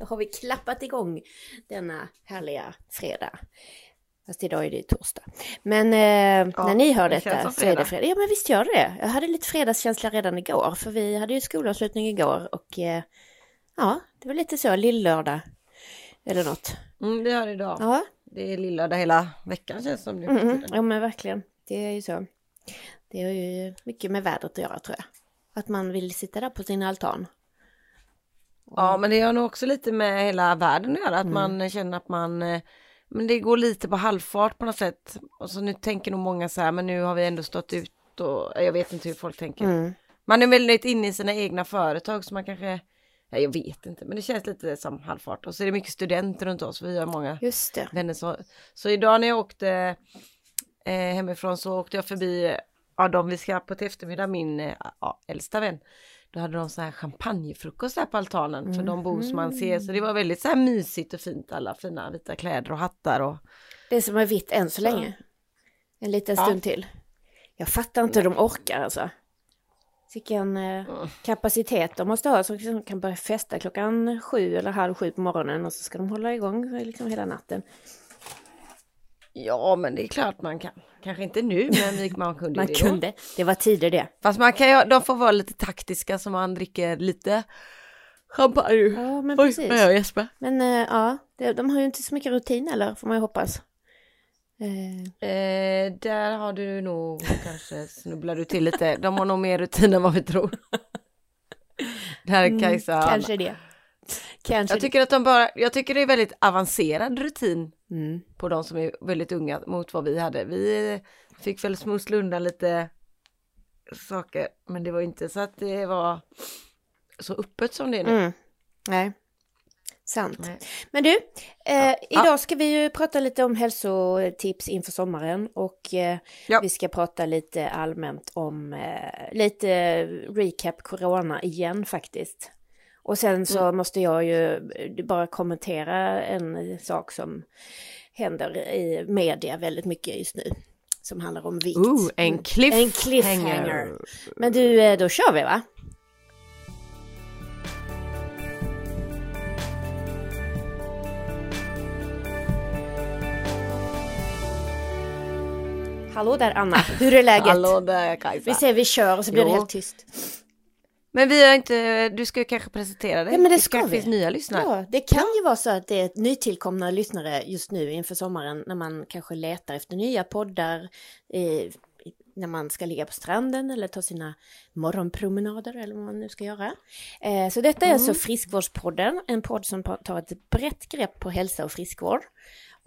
Då har vi klappat igång denna härliga fredag. Fast idag är det torsdag. Men eh, Ja, när ni hör det detta så är det fredag. Ja men visst gör det. Jag hade lite fredagskänsla redan igår. För vi hade ju skolavslutning igår och eh, ja, det var lite så, lillördag. Eller något. Mm, det idag. Ja, Det är lillördag hela veckan känns som nu. mm, ja men verkligen. Det är ju så. Det har ju mycket med vädret att göra tror jag. Att man vill sitta där på sin altan. Ja men det har nog också lite med hela världen att göra. Att Mm. man känner att man eh, men det går lite på halvfart på något sätt. Och så nu tänker nog många så här men nu har vi ändå stått ut och jag vet inte hur folk tänker. Mm. Man är väldigt inne i sina egna företag så man kanske Ja, jag vet inte men det känns lite som halvfart och så är det mycket studenter runt oss. Vi har många Just det. vänner så, så idag när jag åkte eh, hemifrån så åkte jag förbi ja, de vi ska på till eftermiddag, min eh, ja, äldsta vän. Då hade de så här champagnefrukost där på altanen för de som man ser så det var väldigt så här mysigt och fint alla fina vita kläder och hattar och Det som är vitt än så länge. En liten Ja. stund till. Jag fattar inte hur de orkar alltså. Vilken eh, kapacitet de måste ha så de kan börja festa klockan sju eller halv sju på morgonen och så ska de hålla igång liksom hela natten. Ja men det är klart man kan. Kanske inte nu men man kunde Man det då. kunde, det var tider det. Fast man kan ju, de får vara lite taktiska så man dricker lite champagne. Ja men Oj, precis. vad jag gäspar. Men eh, ja, de har ju inte så mycket rutin eller får man ju hoppas. Eh, Eh, där har du nog kanske snubblar du till lite. De har nog mer rutin än vad vi tror. Där är Kajsa. Anna. kanske det. Kanske Jag tycker att de bara, jag tycker det är väldigt avancerad rutin. Mm. på de som är väldigt unga mot vad vi hade. Vi fick väl smussla undan lite saker, men det var inte så att det var så öppet som det är nu. Mm. Nej, sant. Nej. Men du, eh, idag ska vi ju prata lite om hälsotips inför sommaren och eh, Ja. vi ska prata lite allmänt om eh, lite recap corona igen faktiskt. Och sen så Mm. måste jag ju eh, bara kommentera en sak som händer i media väldigt mycket just nu. Som handlar om vikt. Ooh, en Mm. cliffhanger. En cliffhanger. Men du, eh, då kör vi va? Hallå där Anna, hur är läget? Hallå där Kajsa. Vi säger vi kör och så blir det Jo. helt tyst. Men vi har inte, du ska ju kanske presentera dig. Ja, men det ska kanske vi. finns nya lyssnare. Ja, det kan ju vara så att det är nytillkomna lyssnare just nu inför sommaren när man kanske letar efter nya poddar, eh, när man ska ligga på stranden eller ta sina morgonpromenader eller vad man nu ska göra. Eh, så detta är alltså Friskvårdspodden, en podd som tar ett brett grepp på hälsa och friskvård.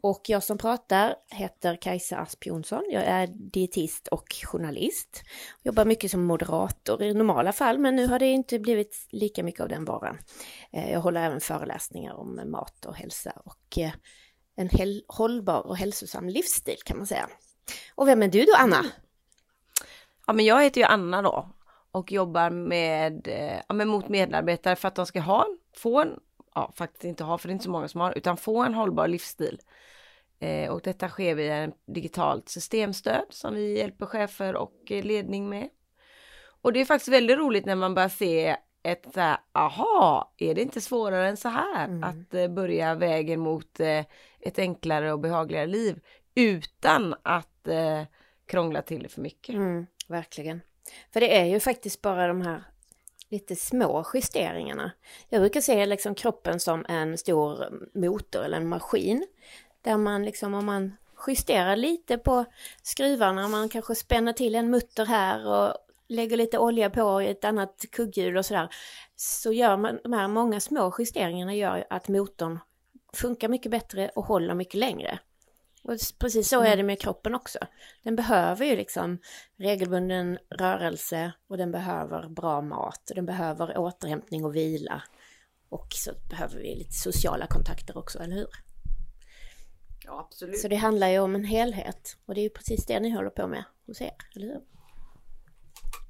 Och jag som pratar heter Kajsa Asp Jonsson. Jag är dietist och journalist. Jobbar mycket som moderator i normala fall, men nu har det inte blivit lika mycket av den varan. Eh, jag håller även föreläsningar om mat och hälsa och eh, en hållbar och hälsosam livsstil kan man säga. Och vem är du då Anna? Ja men jag heter ju Anna då och jobbar med, eh, ja, men mot medarbetare för att de ska ha, få en, ja faktiskt inte ha för det är inte så många som har, utan få en hållbar livsstil. Eh, och detta sker via ett digitalt systemstöd som vi hjälper chefer och ledning med. Och det är faktiskt väldigt roligt när man börjar se ett så här, aha, är det inte svårare än så här Mm. att eh, börja vägen mot eh, ett enklare och behagligare liv utan att eh, krångla till det för mycket. Mm, verkligen. För det är ju faktiskt bara de här lite små justeringarna. Jag brukar se liksom kroppen som en stor motor eller en maskin. Där man liksom om man justerar lite på skruvarna, man kanske spänner till en mutter här och lägger lite olja på ett annat kugghjul och sådär. Så gör man de här många små justeringarna gör att motorn funkar mycket bättre och håller mycket längre. Och precis så är det med kroppen också. Den behöver ju liksom regelbunden rörelse och den behöver bra mat och den behöver återhämtning och vila. Och så behöver vi lite sociala kontakter också, eller hur? Ja, absolut. Så det handlar ju om en helhet och det är ju precis det ni håller på med hos er, eller hur?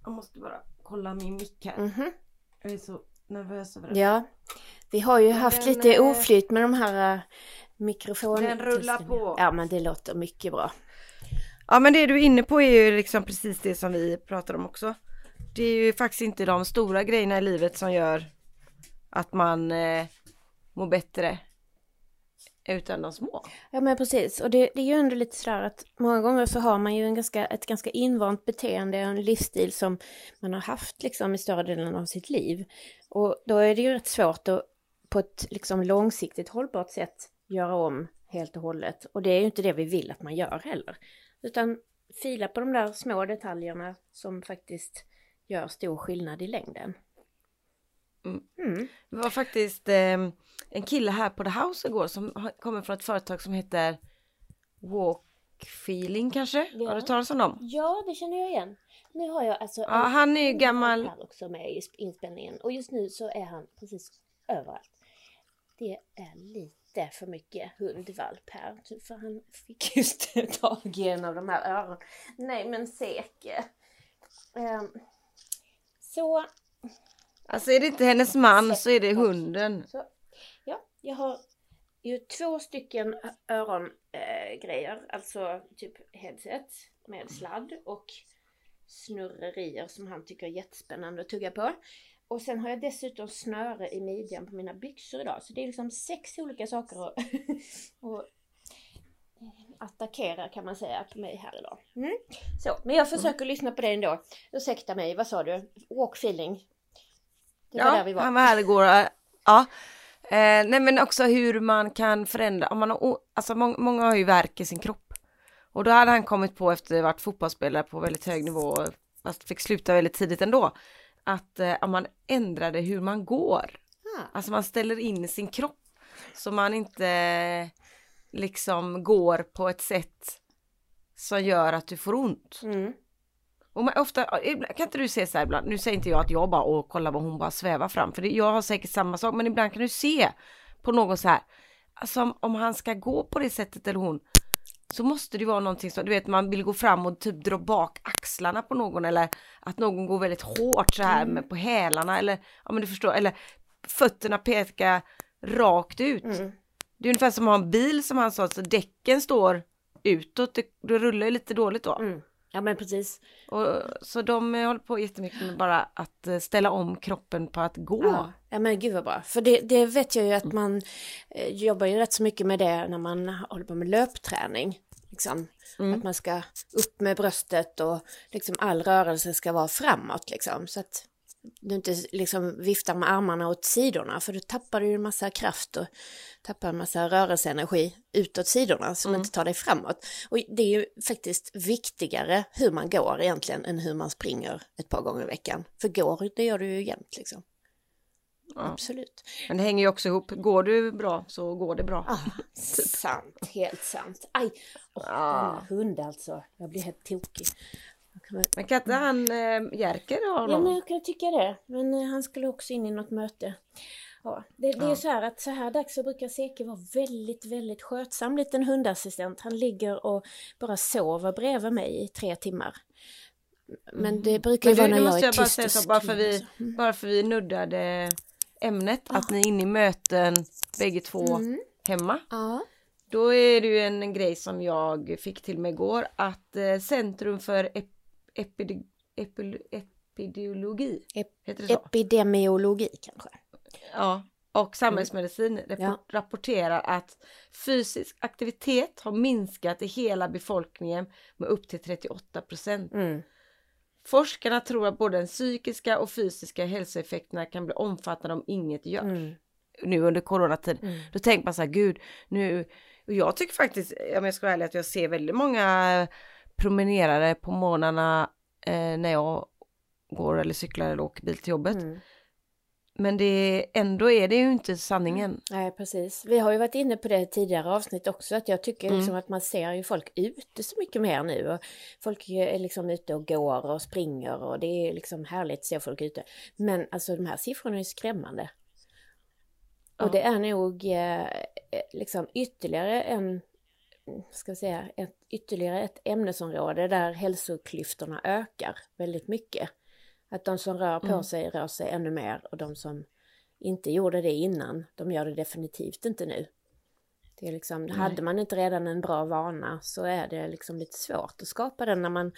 Jag måste bara kolla min mick här. Mhm. Jag är så nervös över det. Ja, vi har ju haft den, lite eh, oflyt med de här uh, mikrofon... Den rullar på. Ja, men det låter mycket bra. Ja men det du är inne på är ju liksom precis det som vi pratar om också. Det är ju faktiskt inte de stora grejerna i livet som gör att man eh, må bättre utan de små. Ja men precis, och det, det är ju ändå lite sådär att många gånger så har man ju en ganska, ett ganska invant beteende, en livsstil som man har haft liksom i större delen av sitt liv. Och då är det ju rätt svårt att på ett liksom långsiktigt hållbart sätt göra om helt och hållet. Och det är ju inte det vi vill att man gör heller. Utan fila på de där små detaljerna som faktiskt gör stor skillnad i längden. Mm. Mm. Det var faktiskt eh, en kille här på The House igår som kommer från ett företag som heter Walk Feeling kanske? Ja. Har du talat om dem? Ja, det känner jag igen. Nu har jag alltså... Ja, han är ju gammal... Här också med i inspelningen och just nu så är han precis överallt. Det är lite för mycket hundvalp här. För han fick just tag i en av de här öronen. Nej men Seke. Um, så Alltså är det inte hennes man så är det hunden. Så, ja, jag har ju två stycken örongrejer, äh, alltså typ headset med sladd och snurrerier som han tycker är jättespännande att tugga på. Och sen har jag dessutom snöre i midjan på mina byxor idag. Så det är liksom sex olika saker att, att attackera kan man säga på mig här idag. Mm. Så, men jag försöker mm. lyssna på dig ändå. Ursäkta mig, vad sa du? Walk feeling? Det var ja, där vi var. han var här igår. Ja. Eh, nej men också hur man kan förändra, om man har, alltså må, många har ju värk i sin kropp. Och då hade han kommit på efter att ha varit fotbollsspelare på väldigt hög nivå, fast fick sluta väldigt tidigt ändå, att eh, om man ändrade hur man går, ah. alltså man ställer in sin kropp så man inte liksom går på ett sätt som gör att du får ont. Mm. Och man, ofta, kan inte du se så här ibland, nu säger inte jag att jag bara och kolla vad hon bara svävar fram, för det, jag har säkert samma sak, men ibland kan du se på någon så här, alltså om, om han ska gå på det sättet eller hon, så måste det vara någonting som, du vet man vill gå fram och typ dra bak axlarna på någon eller att någon går väldigt hårt så här mm. med på hälarna eller, ja men du förstår, eller fötterna pekar rakt ut. Mm. Det är ungefär som att ha en bil som han sa, så däcken står utåt, det, det rullar ju lite dåligt då. Mm. Ja men precis. Och, så de håller på jättemycket med bara att eh, ställa om kroppen på att gå. Ja, ja men gud vad bra. För det, det vet jag ju att man eh, jobbar ju rätt så mycket med det när man håller på med löpträning. Liksom. Mm. Att man ska upp med bröstet och liksom all rörelse ska vara framåt liksom. Så att du inte liksom viftar med armarna åt sidorna för då tappar du en massa kraft och tappar en massa rörelseenergi utåt sidorna som mm. inte tar dig framåt. Och det är ju faktiskt viktigare hur man går egentligen än hur man springer ett par gånger i veckan. För går, det gör du ju jämt liksom. Ja. Absolut. Men det hänger ju också ihop. Går du bra så går det bra. Ah, sant, helt sant. Aj, oh, ah. hund alltså. Jag blir helt tokig. Men kan inte han äh, Jerker ha honom? Ja, men jag kan tycka det. Men äh, han skulle också in i något möte. Ja, det, det ja. är så här att så här dags så brukar Seke vara väldigt, väldigt skötsam liten hundassistent. Han ligger och bara sover bredvid mig i tre timmar. Men det mm. brukar men vara när jag är jag bara tyst så, bara för vi, mm. bara för vi nuddade ämnet, ja. att ni är inne i möten bägge två mm. hemma. Ja. Då är det ju en, en grej som jag fick till mig igår att eh, Centrum för ep epide, epil, epidemiologi. Ep, epidemiologi kanske. Ja, och samhällsmedicin mm. ja. rapporterar att fysisk aktivitet har minskat i hela befolkningen med upp till 38 procent. Mm. Forskarna tror att både den psykiska och fysiska hälsoeffekterna kan bli omfattande om inget görs. Mm. Nu under coronatid. Mm. Då tänker man så här, gud, nu, och jag tycker faktiskt, om jag ska vara ärlig, att jag ser väldigt många promenerade på morgnarna eh, när jag går eller cyklar eller åker bil till jobbet. Mm. Men det, ändå är det ju inte sanningen. Mm. Nej precis. Vi har ju varit inne på det tidigare avsnitt också att jag tycker mm. liksom att man ser ju folk ute så mycket mer nu. Och folk är liksom ute och går och springer och det är liksom härligt att se folk ute. Men alltså de här siffrorna är skrämmande. Ja. Och det är nog eh, liksom ytterligare en ska jag säga, ett, ytterligare ett ämnesområde där hälsoklyftorna ökar väldigt mycket. Att de som rör på mm. sig rör sig ännu mer och de som inte gjorde det innan, de gör det definitivt inte nu. Det är liksom, hade man inte redan en bra vana så är det liksom lite svårt att skapa den när man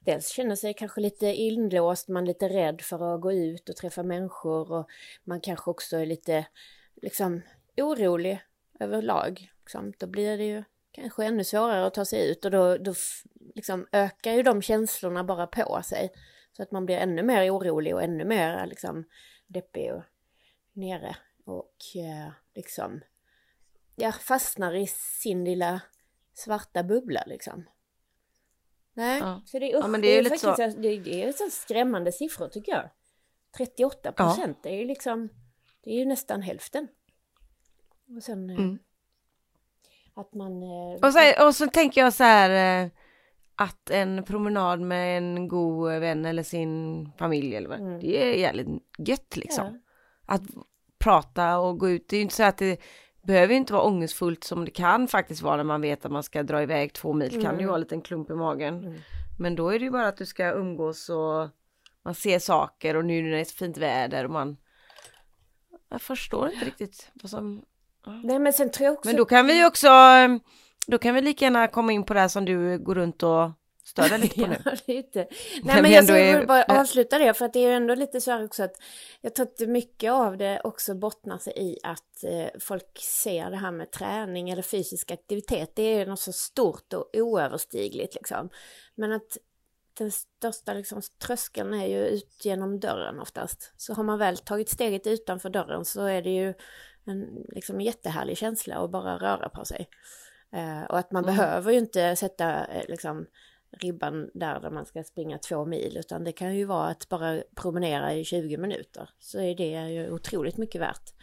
dels känner sig kanske lite inlåst, man är lite rädd för att gå ut och träffa människor och man kanske också är lite liksom orolig överlag, liksom, då blir det ju kanske ännu svårare att ta sig ut och då, då liksom ökar ju de känslorna bara på sig. Så att man blir ännu mer orolig och ännu mer liksom deppig och nere och eh, liksom ja, fastnar i sin lilla svarta bubbla liksom. Nej, ja. så det är, usch, ja, men det är, det är faktiskt, så... det, det är så skrämmande siffror tycker jag. 38 procent, ja. det är ju liksom, det är ju nästan hälften. Och sen eh, mm. Att man... Eh, och, så, och så tänker jag så här eh, att en promenad med en god vän eller sin familj eller vad, mm. det är jävligt gött liksom. Ja. Att prata och gå ut, det är ju inte så att det behöver inte vara ångestfullt som det kan faktiskt vara när man vet att man ska dra iväg två mil, mm. kan ju vara en liten klump i magen. Mm. Men då är det ju bara att du ska umgås och man ser saker och nu när det är så fint väder och man jag förstår inte riktigt vad som... Nej men sen tror jag också... Men då kan vi också, då kan vi lika gärna komma in på det här som du går runt och stör dig lite på nu. ja, lite. Nej men jag ska bara avsluta det för att det är ändå lite så här också att jag tror att mycket av det också bottnar sig i att eh, folk ser det här med träning eller fysisk aktivitet. Det är något så stort och oöverstigligt liksom. Men att den största liksom, tröskeln är ju ut genom dörren oftast. Så har man väl tagit steget utanför dörren så är det ju en liksom, jättehärlig känsla att bara röra på sig. Eh, och att man mm. behöver ju inte sätta eh, liksom, ribban där, där man ska springa två mil utan det kan ju vara att bara promenera i 20 minuter. Så är det ju otroligt mycket värt.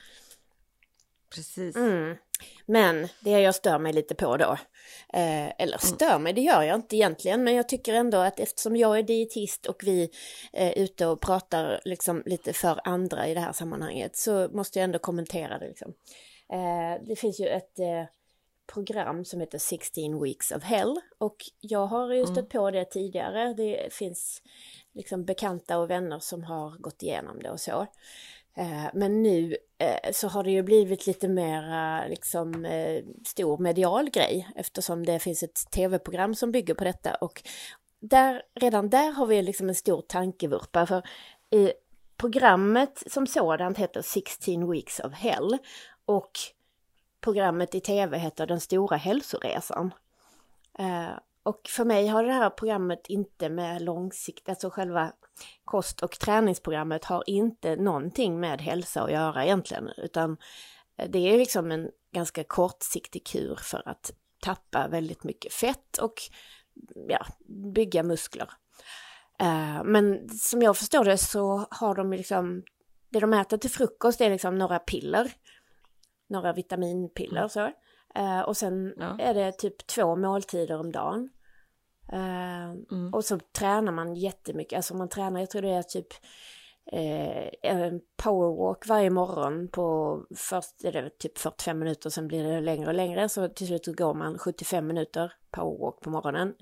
Precis. Mm. Men det jag stör mig lite på då, eh, eller mm. stör mig, det gör jag inte egentligen, men jag tycker ändå att eftersom jag är dietist och vi är ute och pratar liksom lite för andra i det här sammanhanget så måste jag ändå kommentera det. Liksom. Eh, det finns ju ett eh, program som heter 16 Weeks of Hell och jag har ju stött mm. på det tidigare. Det finns liksom bekanta och vänner som har gått igenom det och så. Eh, men nu eh, så har det ju blivit lite mer liksom eh, stor medial grej eftersom det finns ett tv-program som bygger på detta och där, redan där har vi liksom en stor tankevurpa för i programmet som sådant heter 16 Weeks of Hell och programmet i tv heter Den stora hälsoresan. Och för mig har det här programmet inte med långsikt, alltså själva kost och träningsprogrammet har inte någonting med hälsa att göra egentligen, utan det är liksom en ganska kortsiktig kur för att tappa väldigt mycket fett och ja, bygga muskler. Eh, men som jag förstår det så har de liksom, det de äter till frukost är liksom några piller, några vitaminpiller så. Eh, och sen ja. är det typ två måltider om dagen. Uh, mm. Och så tränar man jättemycket, alltså man tränar, jag tror det är typ eh, en powerwalk varje morgon på först är det typ 45 minuter, sen blir det längre och längre, så till slut går man 75 minuter powerwalk på morgonen.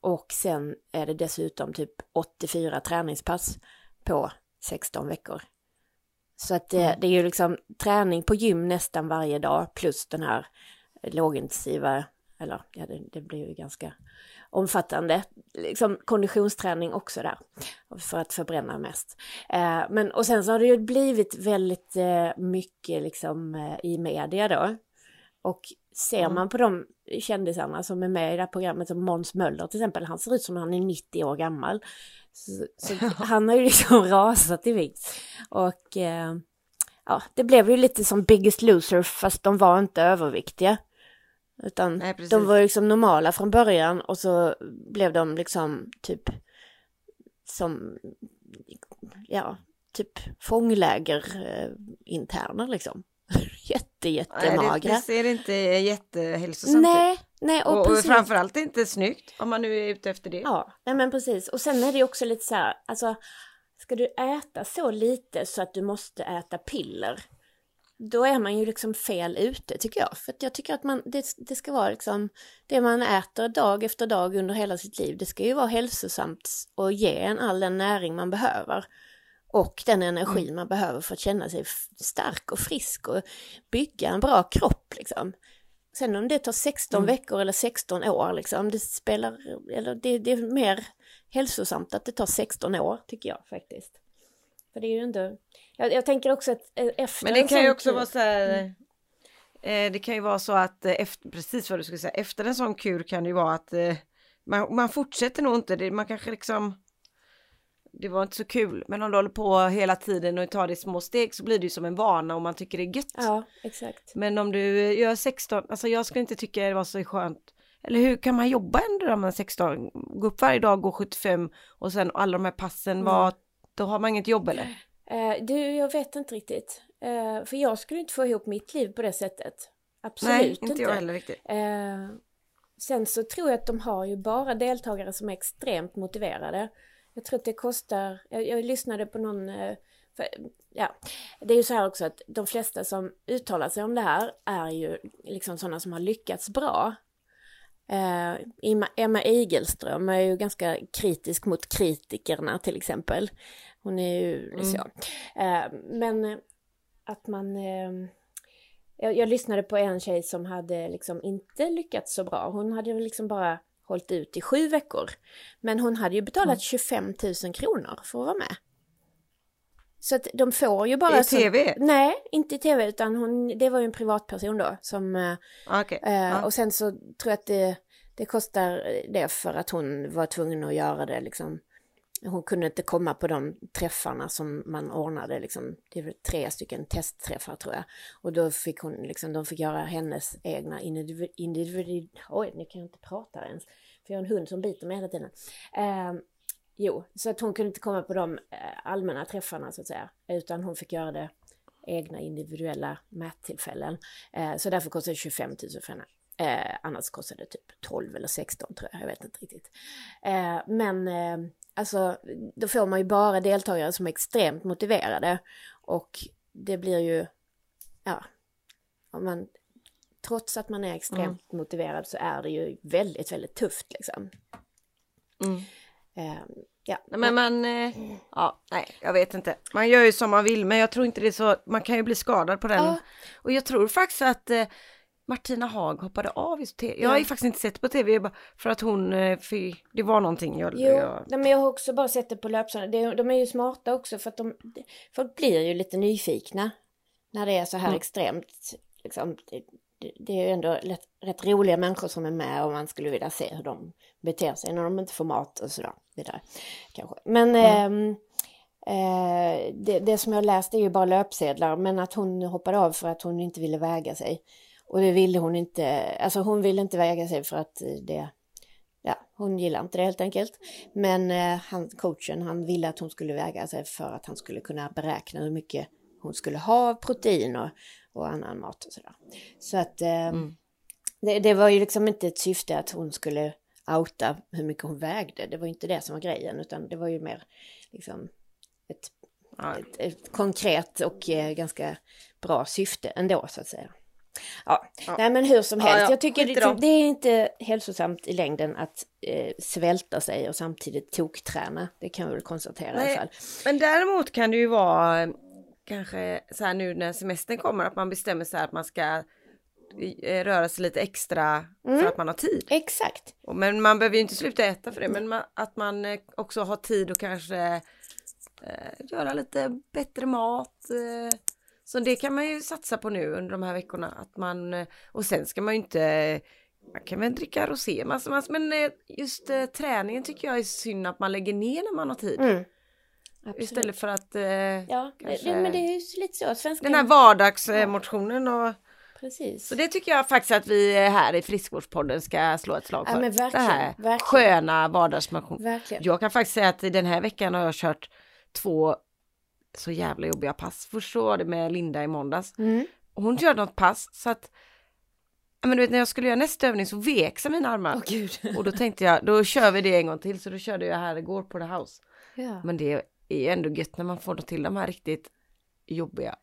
Och sen är det dessutom typ 84 träningspass på 16 veckor. Så att det, mm. det är ju liksom träning på gym nästan varje dag plus den här lågintensiva, eller ja det, det blir ju ganska omfattande liksom, konditionsträning också där. För att förbränna mest. Eh, men, och sen så har det ju blivit väldigt eh, mycket liksom, eh, i media då. Och ser mm. man på de kändisarna som är med i det här programmet, som Måns Möller till exempel, han ser ut som han är 90 år gammal. Så, så han har ju liksom rasat i vikt. Och eh, ja, det blev ju lite som Biggest Loser fast de var inte överviktiga. Utan Nej, de var liksom normala från början och så blev de liksom typ som, ja, typ fångläger eh, interner liksom. Jätte, jättemagra. Det, det ser inte jättehälsosamt nej, nej, och, och, och framförallt inte snyggt om man nu är ute efter det. Ja, nej men precis. Och sen är det också lite så här, alltså ska du äta så lite så att du måste äta piller? Då är man ju liksom fel ute tycker jag. För jag tycker att man, det, det, ska vara liksom det man äter dag efter dag under hela sitt liv. Det ska ju vara hälsosamt och ge en all den näring man behöver. Och den energi mm. man behöver för att känna sig stark och frisk och bygga en bra kropp liksom. Sen om det tar 16 mm. veckor eller 16 år liksom, det spelar, eller det, det är mer hälsosamt att det tar 16 år tycker jag faktiskt. För det är ju inte, jag, jag tänker också att eh, efter Men det kan ju också vara så här, Eh, det kan ju vara så att eh, efter, precis vad du skulle säga, efter en sån kur kan det ju vara att eh, man, man fortsätter nog inte, det, man kanske liksom det var inte så kul, men om du håller på hela tiden och tar det i små steg så blir det ju som en vana och man tycker det är gött. Ja, exakt. Men om du gör 16, alltså jag skulle inte tycka det var så skönt. Eller hur kan man jobba ändå när man är 16? Gå upp varje dag, gå 75 och sen alla de här passen, Mm. var, då har man inget jobb eller? Eh, du, jag vet inte riktigt. Eh, för jag skulle inte få ihop mitt liv på det sättet. Absolut Nej, inte. inte jag heller riktigt. Eh, sen så tror jag att de har ju bara deltagare som är extremt motiverade. Jag tror att det kostar, jag, jag lyssnade på någon, eh, för, ja, det är ju så här också att de flesta som uttalar sig om det här är ju liksom sådana som har lyckats bra. Eh, Emma, Igelström är ju ganska kritisk mot kritikerna till exempel. Hon är ju Mm. så. Eh, men att man... Eh, jag, jag lyssnade på en tjej som hade liksom inte lyckats så bra. Hon hade liksom bara hållit ut i sju veckor. Men hon hade ju betalat Mm. 25 000 kronor för att vara med. Så att de får ju bara... I så- TV? Nej, inte i tv utan hon, det var ju en privatperson då som... eh, Ah, Okej. Eh, Ja. Och sen så tror jag att det, det kostar det för att hon var tvungen att göra det liksom. Hon kunde inte komma på de träffarna som man ordnade liksom. Det var tre stycken testträffar tror jag. Och då fick hon liksom, de fick göra hennes egna individ... individ oj, nu kan jag inte prata ens. För jag har en hund som biter mig hela tiden. Eh, jo, så att hon kunde inte komma på de eh, allmänna träffarna så att säga. Utan hon fick göra det egna individuella mättillfällen. Eh, så därför kostade det 25 000 för henne. Eh, annars kostade det typ 12 eller 16 tror jag, jag vet inte riktigt. Men alltså, då får man ju bara deltagare som är extremt motiverade. Och det blir ju, ja, om man, trots att man är extremt motiverad så är det ju väldigt, väldigt tufft liksom. Mm. Ja, Nej, Men man, eh, ja, nej, jag vet inte. Man gör ju som man vill, men jag tror inte det är så, man kan ju bli skadad på den. Ja. Och jag tror faktiskt att eh, Martina Haag hoppade av i tv. Jag har ju faktiskt inte sett på tv för att hon, eh, fy, det var någonting. Jag, Jo, jag, men jag har också bara sett det på löpsedlarna. De är ju smarta också för att de, folk blir ju lite nyfikna när det är så här Mm. extremt. Liksom, det, är ju ändå rätt, rätt roliga människor som är med och man skulle vilja se hur de beter sig när de inte får mat och sådär. Vidare, kanske. Men ehm, eh, det, det som jag läste är ju bara löpsedlar men att hon hoppade av för att hon inte ville väga sig. Och det ville hon inte, alltså hon ville inte väga sig för att det ja, hon gillar inte det helt enkelt. Men eh, han, coachen han ville att hon skulle väga sig för att han skulle kunna beräkna hur mycket hon skulle ha av protein och, och annan mat och sådär. Så att eh, det, det var ju liksom inte ett syfte att hon skulle outa hur mycket hon vägde. Det var inte det som var grejen utan det var ju mer liksom ett, ja. ett, ett konkret och eh, ganska bra syfte ändå så att säga. Ja, Ja. nej men hur som Ja, helst. ja, Jag tycker i det, det är inte hälsosamt i längden att eh, svälta sig och samtidigt tokträna. Det kan vi väl konstatera i alla Nej. fall. Men däremot kan det ju vara kanske så här nu när semestern kommer att man bestämmer sig att man ska eh, röra sig lite extra Mm. för att man har tid. Exakt. Men man behöver ju inte sluta äta för det, men man, att man eh, också har tid och kanske eh, göra lite bättre mat. Eh, så det kan man ju satsa på nu under de här veckorna. Att man, eh, och sen ska man ju inte, man kan väl dricka rosé massor, massor, men just eh, träningen tycker jag är synd att man lägger ner när man har tid. Mm. Absolut. Istället för att eh, Ja, kanske- det, men det är ju lite så. Svenska... den här vardagsmotionen och Precis. så det tycker jag faktiskt att vi här i friskvårdspodden ska slå ett slag Ja, för. men verkligen, det här verkligen. sköna vardagsmotion. Verkligen. Jag kan faktiskt säga att i den här veckan har jag kört två så jävla jobbiga pass. Först så var det med Linda i måndags. Mm. Hon körde något pass så att ja, men du vet när jag skulle göra nästa övning så vek sig mina armar. Gud. Och då tänkte jag, då kör vi det en gång till. Så då körde jag här igår på The House. Ja. Men det är ju ändå gött när man får till de här riktigt jobbiga.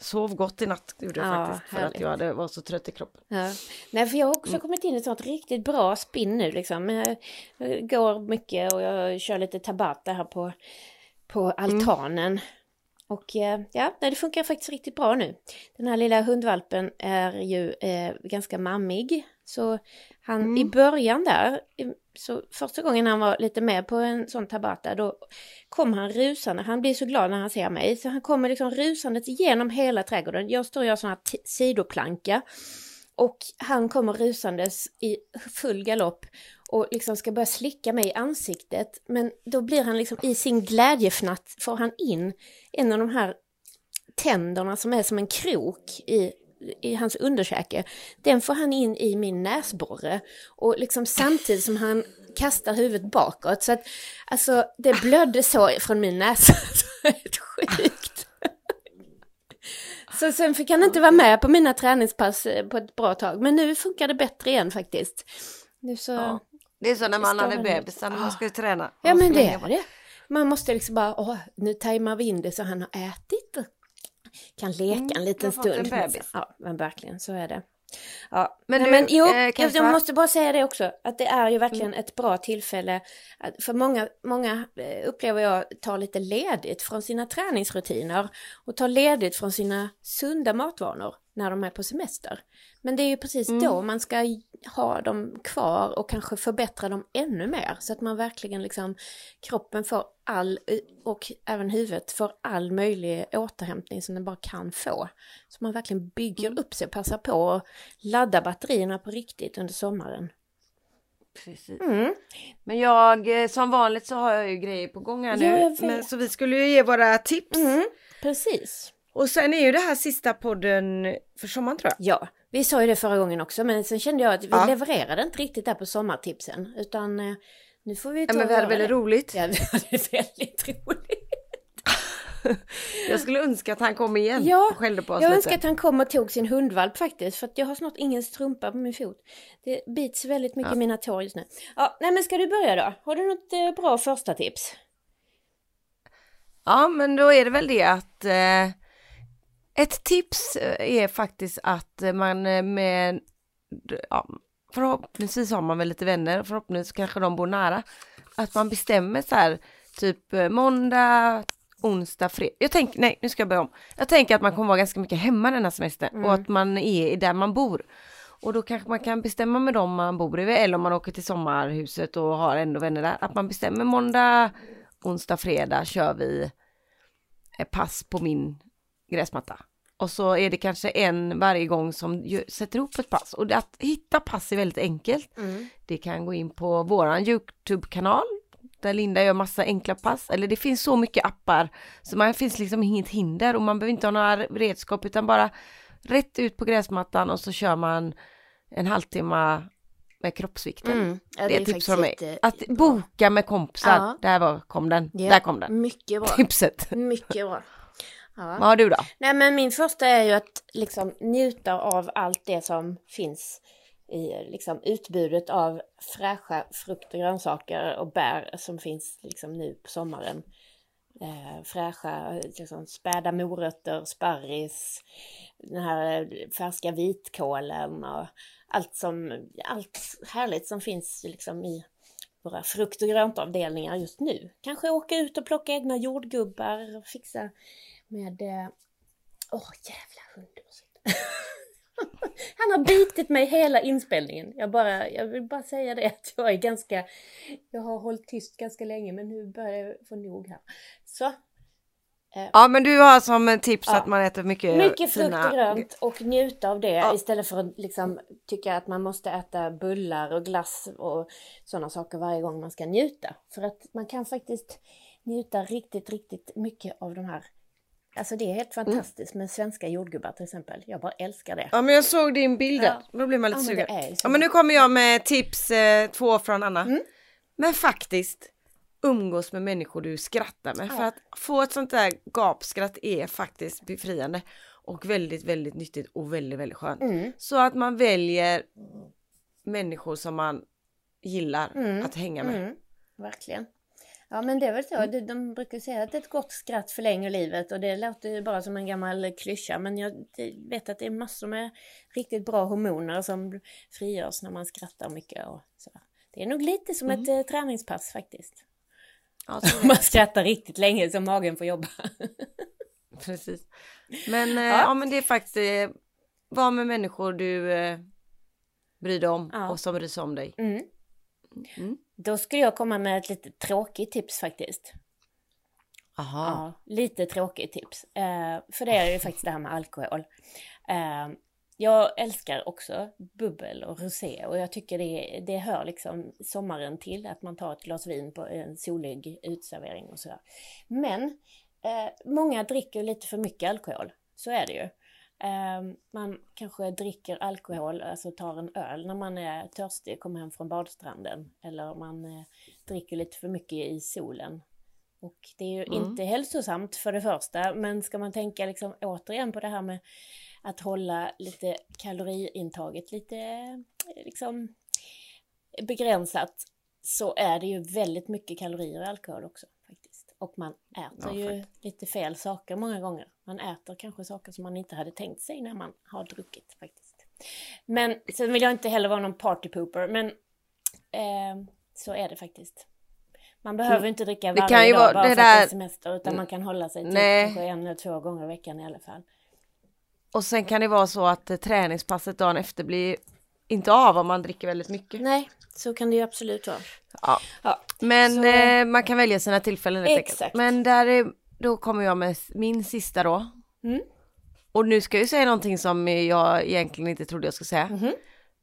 Sov gott i natt gjorde jag Ja, faktiskt. För härligt. att jag hade, var så trött i kroppen. Ja. Nej, för jag har Mm. också kommit in i ett sånt riktigt bra spinn nu liksom. Jag, går mycket och jag kör lite tabata här på, på altanen. Och eh, ja, det funkar faktiskt riktigt bra nu. Den här lilla hundvalpen är ju eh, ganska mammig. Så han i början där, så första gången han var lite med på en sån tabata, då kom han rusande. Han blir så glad när han ser mig, så han kommer liksom rusandes genom hela trädgården. Jag står och gör sån här sidoplanka. Och han kommer rusandes i full galopp och liksom ska börja slicka mig i ansiktet. Men då blir han liksom i sin glädjefnatt får han in en av de här tänderna som är som en krok i, i hans underkäke. Den får han in i min näsborre och liksom samtidigt som han kastar huvudet bakåt. Så att alltså det blödde så från min näsa. Helt sjukt. Så sen fick han inte vara med på mina träningspass eh, på ett bra tag. Men nu funkar det bättre igen faktiskt. Nu så... Ja. Det är så när man hade bebisar när man ska träna. Ja men det är det. Man måste liksom bara, åh, nu tajmar vi in det så han har ätit kan leka mm, en liten stund. En ja, men verkligen så är det. Ja, men, du, men jo, eh, jag, jag måste bara säga det också, att det är ju verkligen mm. ett bra tillfälle. För många, många eh, upplever jag tar lite ledigt från sina träningsrutiner och tar ledigt från sina sunda matvanor när de är på semester. Men det är ju precis mm. då man ska ha dem kvar och kanske förbättra dem ännu mer så att man verkligen liksom kroppen får all och även huvudet får all möjlig återhämtning som den bara kan få. Så man verkligen bygger mm. upp sig och passar på att ladda batterierna på riktigt under sommaren. Precis. Mm. Men jag, eh, som vanligt så har jag ju grejer på gång här nu. Ja, Men, så vi skulle ju ge våra tips. Mm. Precis. Och sen är ju det här sista podden för sommaren tror jag. Ja, vi sa ju det förra gången också men sen kände jag att vi ja. levererade inte riktigt där på sommartipsen utan eh, nu får vi ta ja, men vi hade väldigt roligt. Ja, vi hade väldigt roligt. jag skulle önska att han kom igen ja, och skällde på oss jag lite. önskar att han kom och tog sin hundvalp faktiskt för att jag har snart ingen strumpa på min fot. Det bits väldigt mycket ja. i mina tår just nu. Ja, nej men ska du börja då? Har du något eh, bra första tips? Ja, men då är det väl det att eh, ett tips eh, är faktiskt att man eh, med, ja, förhoppningsvis har man väl lite vänner, förhoppningsvis kanske de bor nära, att man bestämmer så här, typ eh, måndag, onsdag, fredag. Jag tänker, nej nu ska jag börja om. Jag tänker att man kommer vara ganska mycket hemma denna semester mm. och att man är där man bor. Och då kanske man kan bestämma med dem man bor bredvid eller om man åker till sommarhuset och har ändå vänner där. Att man bestämmer måndag, onsdag, fredag kör vi pass på min gräsmatta. Och så är det kanske en varje gång som sätter ihop ett pass. Och att hitta pass är väldigt enkelt. Mm. Det kan gå in på våran YouTube-kanal där Linda gör massa enkla pass. Eller det finns så mycket appar så man finns liksom inget hinder och man behöver inte ha några redskap utan bara rätt ut på gräsmattan och så kör man en halvtimme med kroppsvikten. Mm. Ja, det, det är tips från mig. Att boka med kompisar. Ja. Där var, kom den. Ja, Där kom den. Mycket bra. Tipset. Mycket bra. Ja. Vad har du då? Nej men min första är ju att liksom njuta av allt det som finns i liksom utbudet av fräscha frukt och grönsaker och bär som finns liksom nu på sommaren. Eh, fräscha liksom späda morötter, sparris, den här färska vitkålen och allt som, allt härligt som finns liksom i våra frukt och gröntavdelningar just nu. Kanske åka ut och plocka egna jordgubbar och fixa med... Eh, åh, oh, jävla hund. Han har bitit mig hela inspelningen. Jag, bara, jag vill bara säga det att jag är ganska... Jag har hållit tyst ganska länge men nu börjar jag få nog här. Så. Eh, ja men du har som tips ja, att man äter mycket Mycket frukt och grönt och njuta av det ja. istället för att liksom tycka att man måste äta bullar och glass och sådana saker varje gång man ska njuta. För att man kan faktiskt njuta riktigt, riktigt mycket av de här Alltså det är helt mm. fantastiskt med svenska jordgubbar till exempel. Jag bara älskar det. Ja men jag såg din bild ja. Då blir man lite ja, sugen. Ja men nu kommer jag med tips eh, två från Anna. Mm. Men faktiskt umgås med människor du skrattar med. Ja. För att få ett sånt där gapskratt är faktiskt befriande. Och väldigt, väldigt nyttigt och väldigt, väldigt skönt. Mm. Så att man väljer människor som man gillar mm. att hänga med. Mm. Verkligen. Ja men det är väl så, mm. de brukar säga att ett gott skratt förlänger livet och det låter ju bara som en gammal klyscha men jag vet att det är massor med riktigt bra hormoner som frigörs när man skrattar mycket och så. Det är nog lite som mm. ett eh, träningspass faktiskt. Ja, man skrattar riktigt länge så magen får jobba. Precis. Men, eh, ja. ja. men det är faktiskt, eh, var med människor du, eh, bryr dig om Ja. och som bryr sig om dig. Mm. Mm. Då skulle jag komma med ett lite tråkigt tips faktiskt. Aha. Ja, lite tråkigt tips. Eh, för det är ju faktiskt det här med alkohol. Eh, jag älskar också bubbel och rosé och jag tycker det, det hör liksom sommaren till att man tar ett glas vin på en solig utservering och sådär. Men eh, många dricker lite för mycket alkohol, så är det ju. Eh, man kanske dricker alkohol, alltså tar en öl när man är törstig, kommer hem från badstranden. Eller man eh, dricker lite för mycket i solen. Och det är ju Mm. inte hälsosamt för det första, men ska man tänka liksom återigen på det här med att hålla lite kaloriintaget lite eh, liksom begränsat så är det ju väldigt mycket kalorier i alkohol också faktiskt. Och man äter Ja, ju lite fel saker många gånger. Man äter kanske saker som man inte hade tänkt sig när man har druckit faktiskt. Men sen vill jag inte heller vara någon partypooper, men eh, så är det faktiskt. Man behöver inte dricka Mm. Det varje kan ju dag vara bara det för att det är semester, utan man kan hålla sig till Nej. kanske en eller två gånger i veckan i alla fall. Och sen kan det vara så att eh, träningspasset dagen efter blir inte av om man dricker väldigt mycket. Nej, så kan det ju absolut vara. Ja. Ja, Men Så- eh, man kan välja sina tillfällen helt enkelt. Exakt. Men där är, då kommer jag med min sista då. Mm. Och nu ska jag ju säga någonting som jag egentligen inte trodde jag skulle säga. Mhm.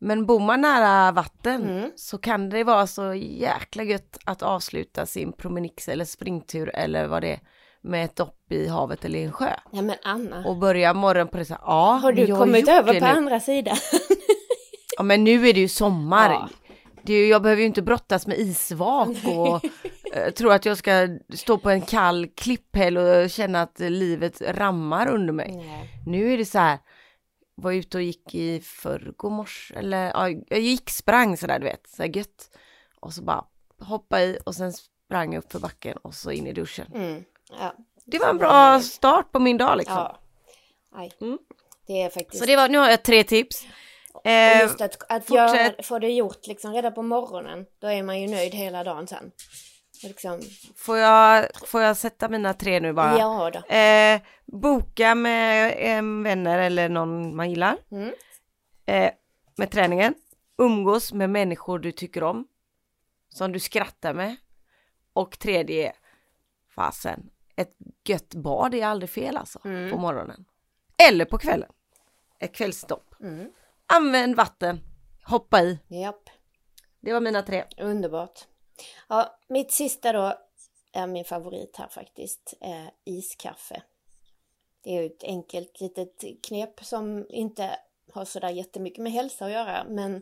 Men bor man nära vatten Mm. så kan det vara så jäkla gött att avsluta sin promenix eller springtur eller vad det är med ett dopp i havet eller i en sjö. Ja men Anna, Och börja morgonen på det så här, ja, har du kommit gjort över på nu. andra sidan? Ja men nu är det ju sommar. Ja. Ju, jag behöver ju inte brottas med isvak och eh, tro att jag ska stå på en kall klipphäll och känna att livet rammar under mig. Nej. Nu är det så här, var ute och gick i förrgår morse, eller ja, jag gick, sprang sådär du vet, så här gött. Och så bara hoppa i och sen sprang jag upp för backen och så in i duschen. Mm. Ja. Det var en bra start på min dag liksom. ja. Mm. Det är faktiskt... Så det var, nu har jag tre tips. Och Eh, just att, att fortsätt. göra, få det gjort liksom redan på morgonen, då är man ju nöjd hela dagen sen. Liksom, får, jag, får jag sätta mina tre nu bara? ja då. Eh, boka med eh, vänner eller någon man gillar. Mm. Eh, med träningen. Umgås med människor du tycker om. Som du skrattar med. Och tredje fasen, ett gött bad är aldrig fel alltså. Mm. På morgonen. Eller på kvällen. Ett kvällsstopp. Mm. Använd vatten. Hoppa i. Japp, Det var mina tre. underbart. Ja, mitt sista då är min favorit här faktiskt, eh, iskaffe. Det är ju ett enkelt litet knep som inte har sådär jättemycket med hälsa att göra, men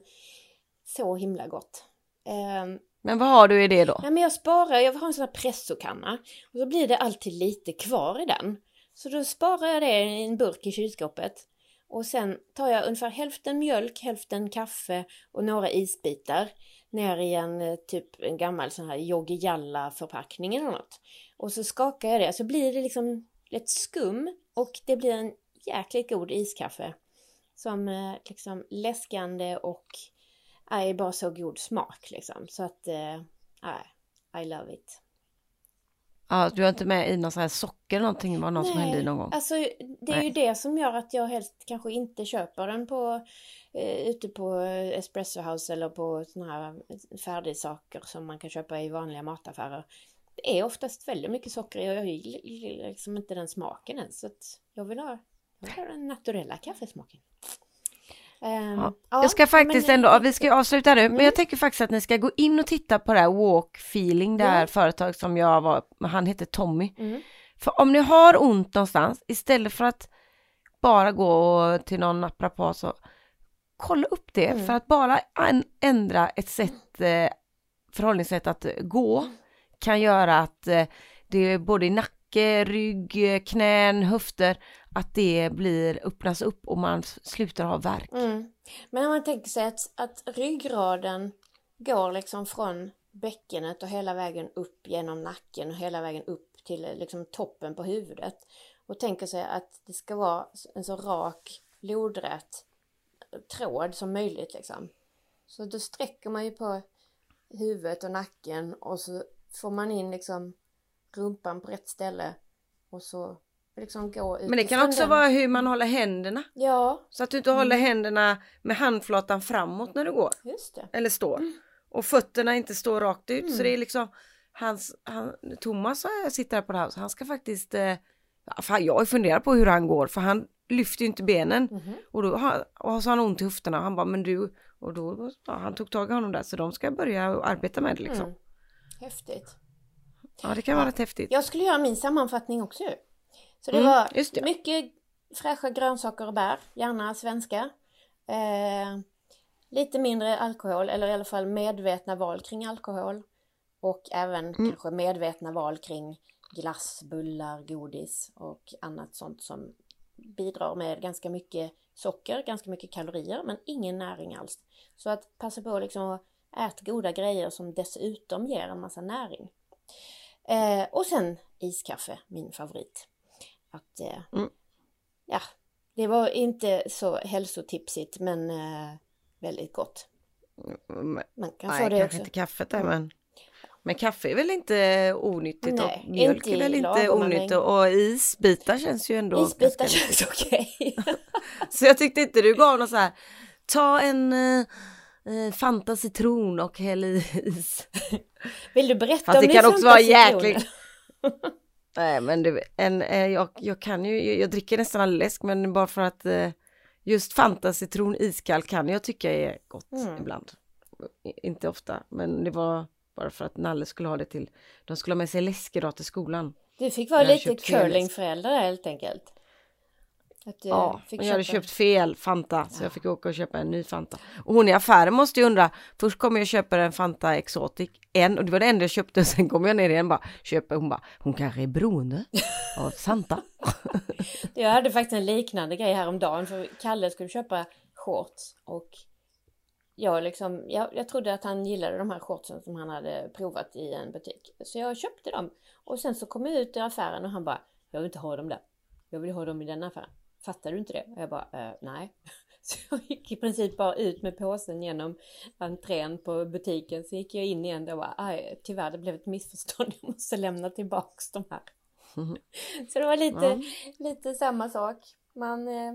så himla gott. Ehm, Men vad har du i det då? Nej men jag sparar, jag har en sån här pressokanna och så blir det alltid lite kvar i den. Så då sparar jag det i en burk i kylskåpet. Och sen tar jag ungefär hälften mjölk, hälften kaffe och några isbitar ner i en eh, typ en gammal sån här Joggi förpackning eller något. Och så skakar jag det så blir det liksom ett skum och det blir en jäkligt god iskaffe. Som eh, liksom läskande och eh, är bara så god smak liksom. Så att, nej, I love it. Ja, du har inte med i någon sån här socker eller någonting var någon som hände i någon gång? Alltså det är ju Nej. det som gör att jag helst kanske inte köper den på eh, ute på eh, Espresso House eller på såna här färdigsaker som man kan köpa i vanliga mataffärer. Det är oftast väldigt mycket socker i och jag gillar liksom inte den smaken ens. Så att jag vill ha, jag vill ha den naturella kaffesmaken. Ehm, Ja. ja, jag ska faktiskt ändå, vi ska ju avsluta nu, men Mm. jag tänker faktiskt att ni ska gå in och titta på det här Walk Feeling, det här Ja. företag som jag var, han heter Tommy. Mm. För om ni har ont någonstans, istället för att bara gå till någon naprapat så kolla upp det, Mm. för att bara ändra ett sätt, eh, förhållningssätt att gå kan göra att eh, det är både i nacke, rygg, knän, höfter, att det blir, öppnas upp och man slutar ha värk. Mm. Men om man tänker sig att, att ryggraden går liksom från bäckenet och hela vägen upp genom nacken och hela vägen upp till eh, liksom toppen på huvudet. Och tänker sig att det ska vara en så rak, lodrät eh, tråd som möjligt liksom. Så då sträcker man ju på huvudet och nacken och så får man in liksom rumpan på rätt ställe och så liksom gå ut Men det kan också den. vara hur man håller händerna. Ja, Så att du inte håller Mm. händerna med handflatan framåt när du går. Eller står. Och fötterna inte står rakt ut. Så Mm. det är liksom hans, han, Thomas sitter här på det här så han ska faktiskt eh, fan, jag funderar på hur han går för han lyfter ju inte benen Mhm. och då har, och så har han ont i höfterna han bara men du och då ja, han tog tag i honom där så de ska börja arbeta med det liksom. Mm. Häftigt. Ja det kan vara rätt häftigt. Jag skulle göra min sammanfattning också. Så det Mm, var det. mycket fräscha grönsaker och bär, gärna svenska. Eh, lite mindre alkohol, eller i alla fall medvetna val kring alkohol. Och även Mm. kanske medvetna val kring glass, bullar, godis och annat sånt som bidrar med ganska mycket socker, ganska mycket kalorier, men ingen näring alls. Så att passa på liksom att äta goda grejer som dessutom ger en massa näring. Eh, och sen iskaffe, min favorit. Att, eh, Mm. ja, det var inte så hälsotipsigt men eh, väldigt gott. Mm, Man kan Nej få det kanske också. inte kaffet där men Men kaffe är väl inte onyttigt Nej, och mjölk inte är väl inte onyttigt och isbitar känns ju ändå Isbitar känns okej. Så jag tyckte inte du gav något så här, ta en eh, Fanta citron och häll i is. Vill du berätta Fast om det kan också vara jäkligt. Nej men du, en, eh, jag, jag kan ju, jag, dricker nästan all läsk men bara för att eh, just Fanta citron iskall kan jag tycka är gott Mm. ibland. Inte ofta, men det var bara för att Nalle skulle ha det till, de skulle ha med sig läsk idag till skolan. Du fick vara lite där helt enkelt. Du Ja, fick men jag hade köpt fel Fanta så jag fick åka och köpa en ny Fanta. Och hon i affären måste ju undra, först kommer jag och köper en Fanta Exotic, en och det var det enda jag köpte, sen kommer jag ner igen och bara köper, hon bara, hon kanske är beroende av Fanta. Jag hade faktiskt en liknande grej häromdagen för Kalle skulle köpa shorts och jag liksom, jag, jag trodde att han gillade de här shortsen som han hade provat i en butik. Så jag köpte dem och sen så kom jag ut i affären och han bara, jag vill inte ha dem där. Jag vill ha dem i den affären. Fattar du inte det? Och jag bara, eh, nej. Så jag gick i princip bara ut med påsen genom entrén på butiken. Så gick jag in igen och bara, aj, tyvärr det blev ett missförstånd. Jag måste lämna tillbaks de här. Så det var lite, Ja. lite samma sak. Man, eh,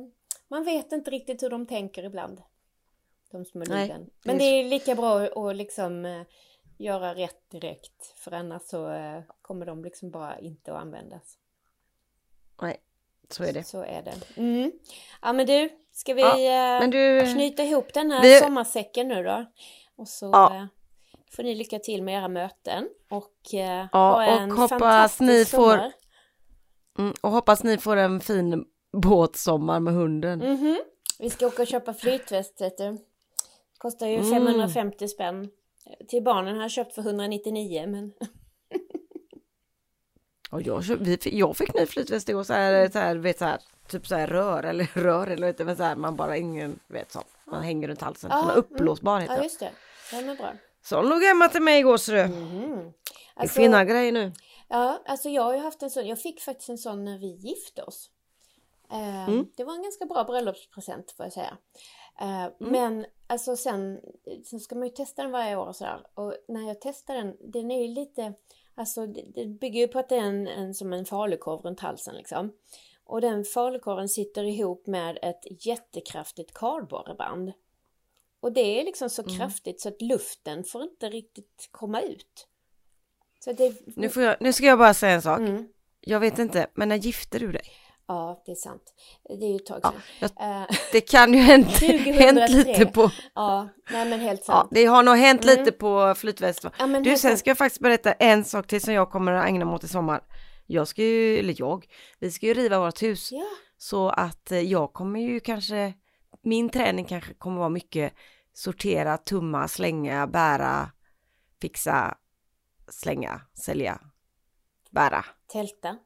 man vet inte riktigt hur de tänker ibland. De små det Men det är lika bra att liksom eh, göra rätt direkt. För annars så eh, kommer de liksom bara inte att användas. Så är det. Så är det. Mm. Ja men du, ska vi Ja, eh, du, knyta ihop den här vi- sommarsäcken nu då? Och så Ja. eh, får ni lycka till med era möten. Och eh, Ja, ha och en hoppas fantastisk ni får- sommar. mm, och hoppas ni får en fin båtsommar med hunden. Mhm. Vi ska åka och köpa flytväst vet du. Kostar ju Mm. 550 spänn. Till barnen har jag köpt för 199 men Och jag, vi, fick- jag fick ny flytväst igår så här, så här, vet så här, typ så här rör eller rör eller du, men så här, man bara ingen vet så. Man hänger runt halsen. Ja, Sån här uppblåsbar heter ja just det. Den är bra. Så låg hemma till mig igår så du. Mhm. Det är Alltså, fina grejer nu. ja, alltså jag har ju haft en sån, jag fick faktiskt en sån när vi gifte oss. Eh, Mm. Det var en ganska bra bröllopspresent får jag säga. Eh, Mm. Men alltså sen, sen ska man ju testa den varje år och sådär. Och när jag testar den, den är ju lite, alltså det, det bygger ju på att det är en, en, som en falukorv runt halsen liksom. Och den falukorven sitter ihop med ett jättekraftigt kardborreband. Och det är liksom så Mm. kraftigt så att luften får inte riktigt komma ut. Det, Nu, jag, nu ska jag bara säga en sak. Mm. Jag vet inte, men när gifte du dig? Ja, det är sant. Det är ju ett tag Ja, sedan. jag, Eh, det kan ju hänt, 2003. hänt lite på, ja, nej men helt ja, sant. det har nog hänt Mm. lite på flytväst. Ja, Du, sen ska jag faktiskt berätta en sak till som jag kommer att ägna mig åt i sommar. Jag ska ju, eller jag, vi ska ju riva vårt hus. Ja, Så att eh, jag kommer ju kanske, min träning kanske kommer vara mycket sortera, tumma, slänga, bära, fixa, slänga, sälja, bära. tälta.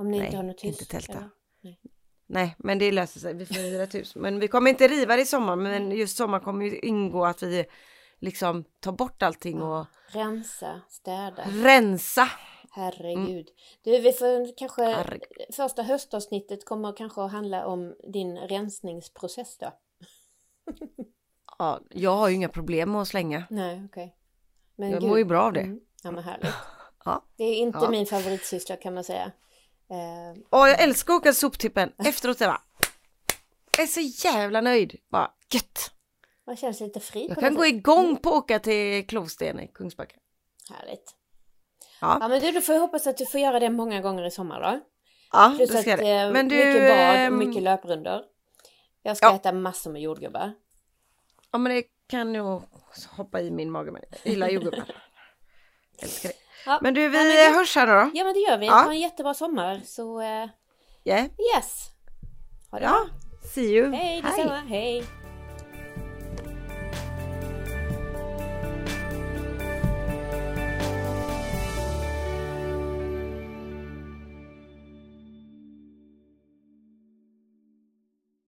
Om ni Nej, inte har något hus. inte tälta. Nej. Nej, men det löser sig. Vi får riva ett hus. Men vi kommer inte riva det i sommar. Men just sommar kommer ju ingå att vi liksom tar bort allting och Rensa, städa. rensa. Herregud. Du, vi får kanske... Herregud. Första höstavsnittet kommer kanske att handla om din rensningsprocess då. Ja, jag har ju inga problem med att slänga. Nej, okej. Men Jag gud. mår ju bra av det. Mm. Ja, men härligt. Ja. Det är inte Ja. min favoritsyssla kan man säga. Eh, Åh, jag älskar att åka soptippen. Efteråt är jag bara, jag är så jävla nöjd. Bara gött. man känns lite fri Jag kan gå igång på att åka till Klovsten i Kungsbacka. Härligt. Ja. Ja men du, då får jag hoppas att du får göra det många gånger i sommar då. Ja, Plus att ska jag det. Men du, mycket bad och ehm, mycket löprundor. Jag ska ja. äta massor med jordgubbar. Ja men det kan nog hoppa i min mage med. Jag gillar jordgubbar. Älskar det. Ja. Men du, vi Ja, men det- hörs här då. Ja men det gör vi. Ja. Ha en jättebra sommar så eh, Yeah. yes. Ha det Ja, bra. see you. Hej detsamma. Hej.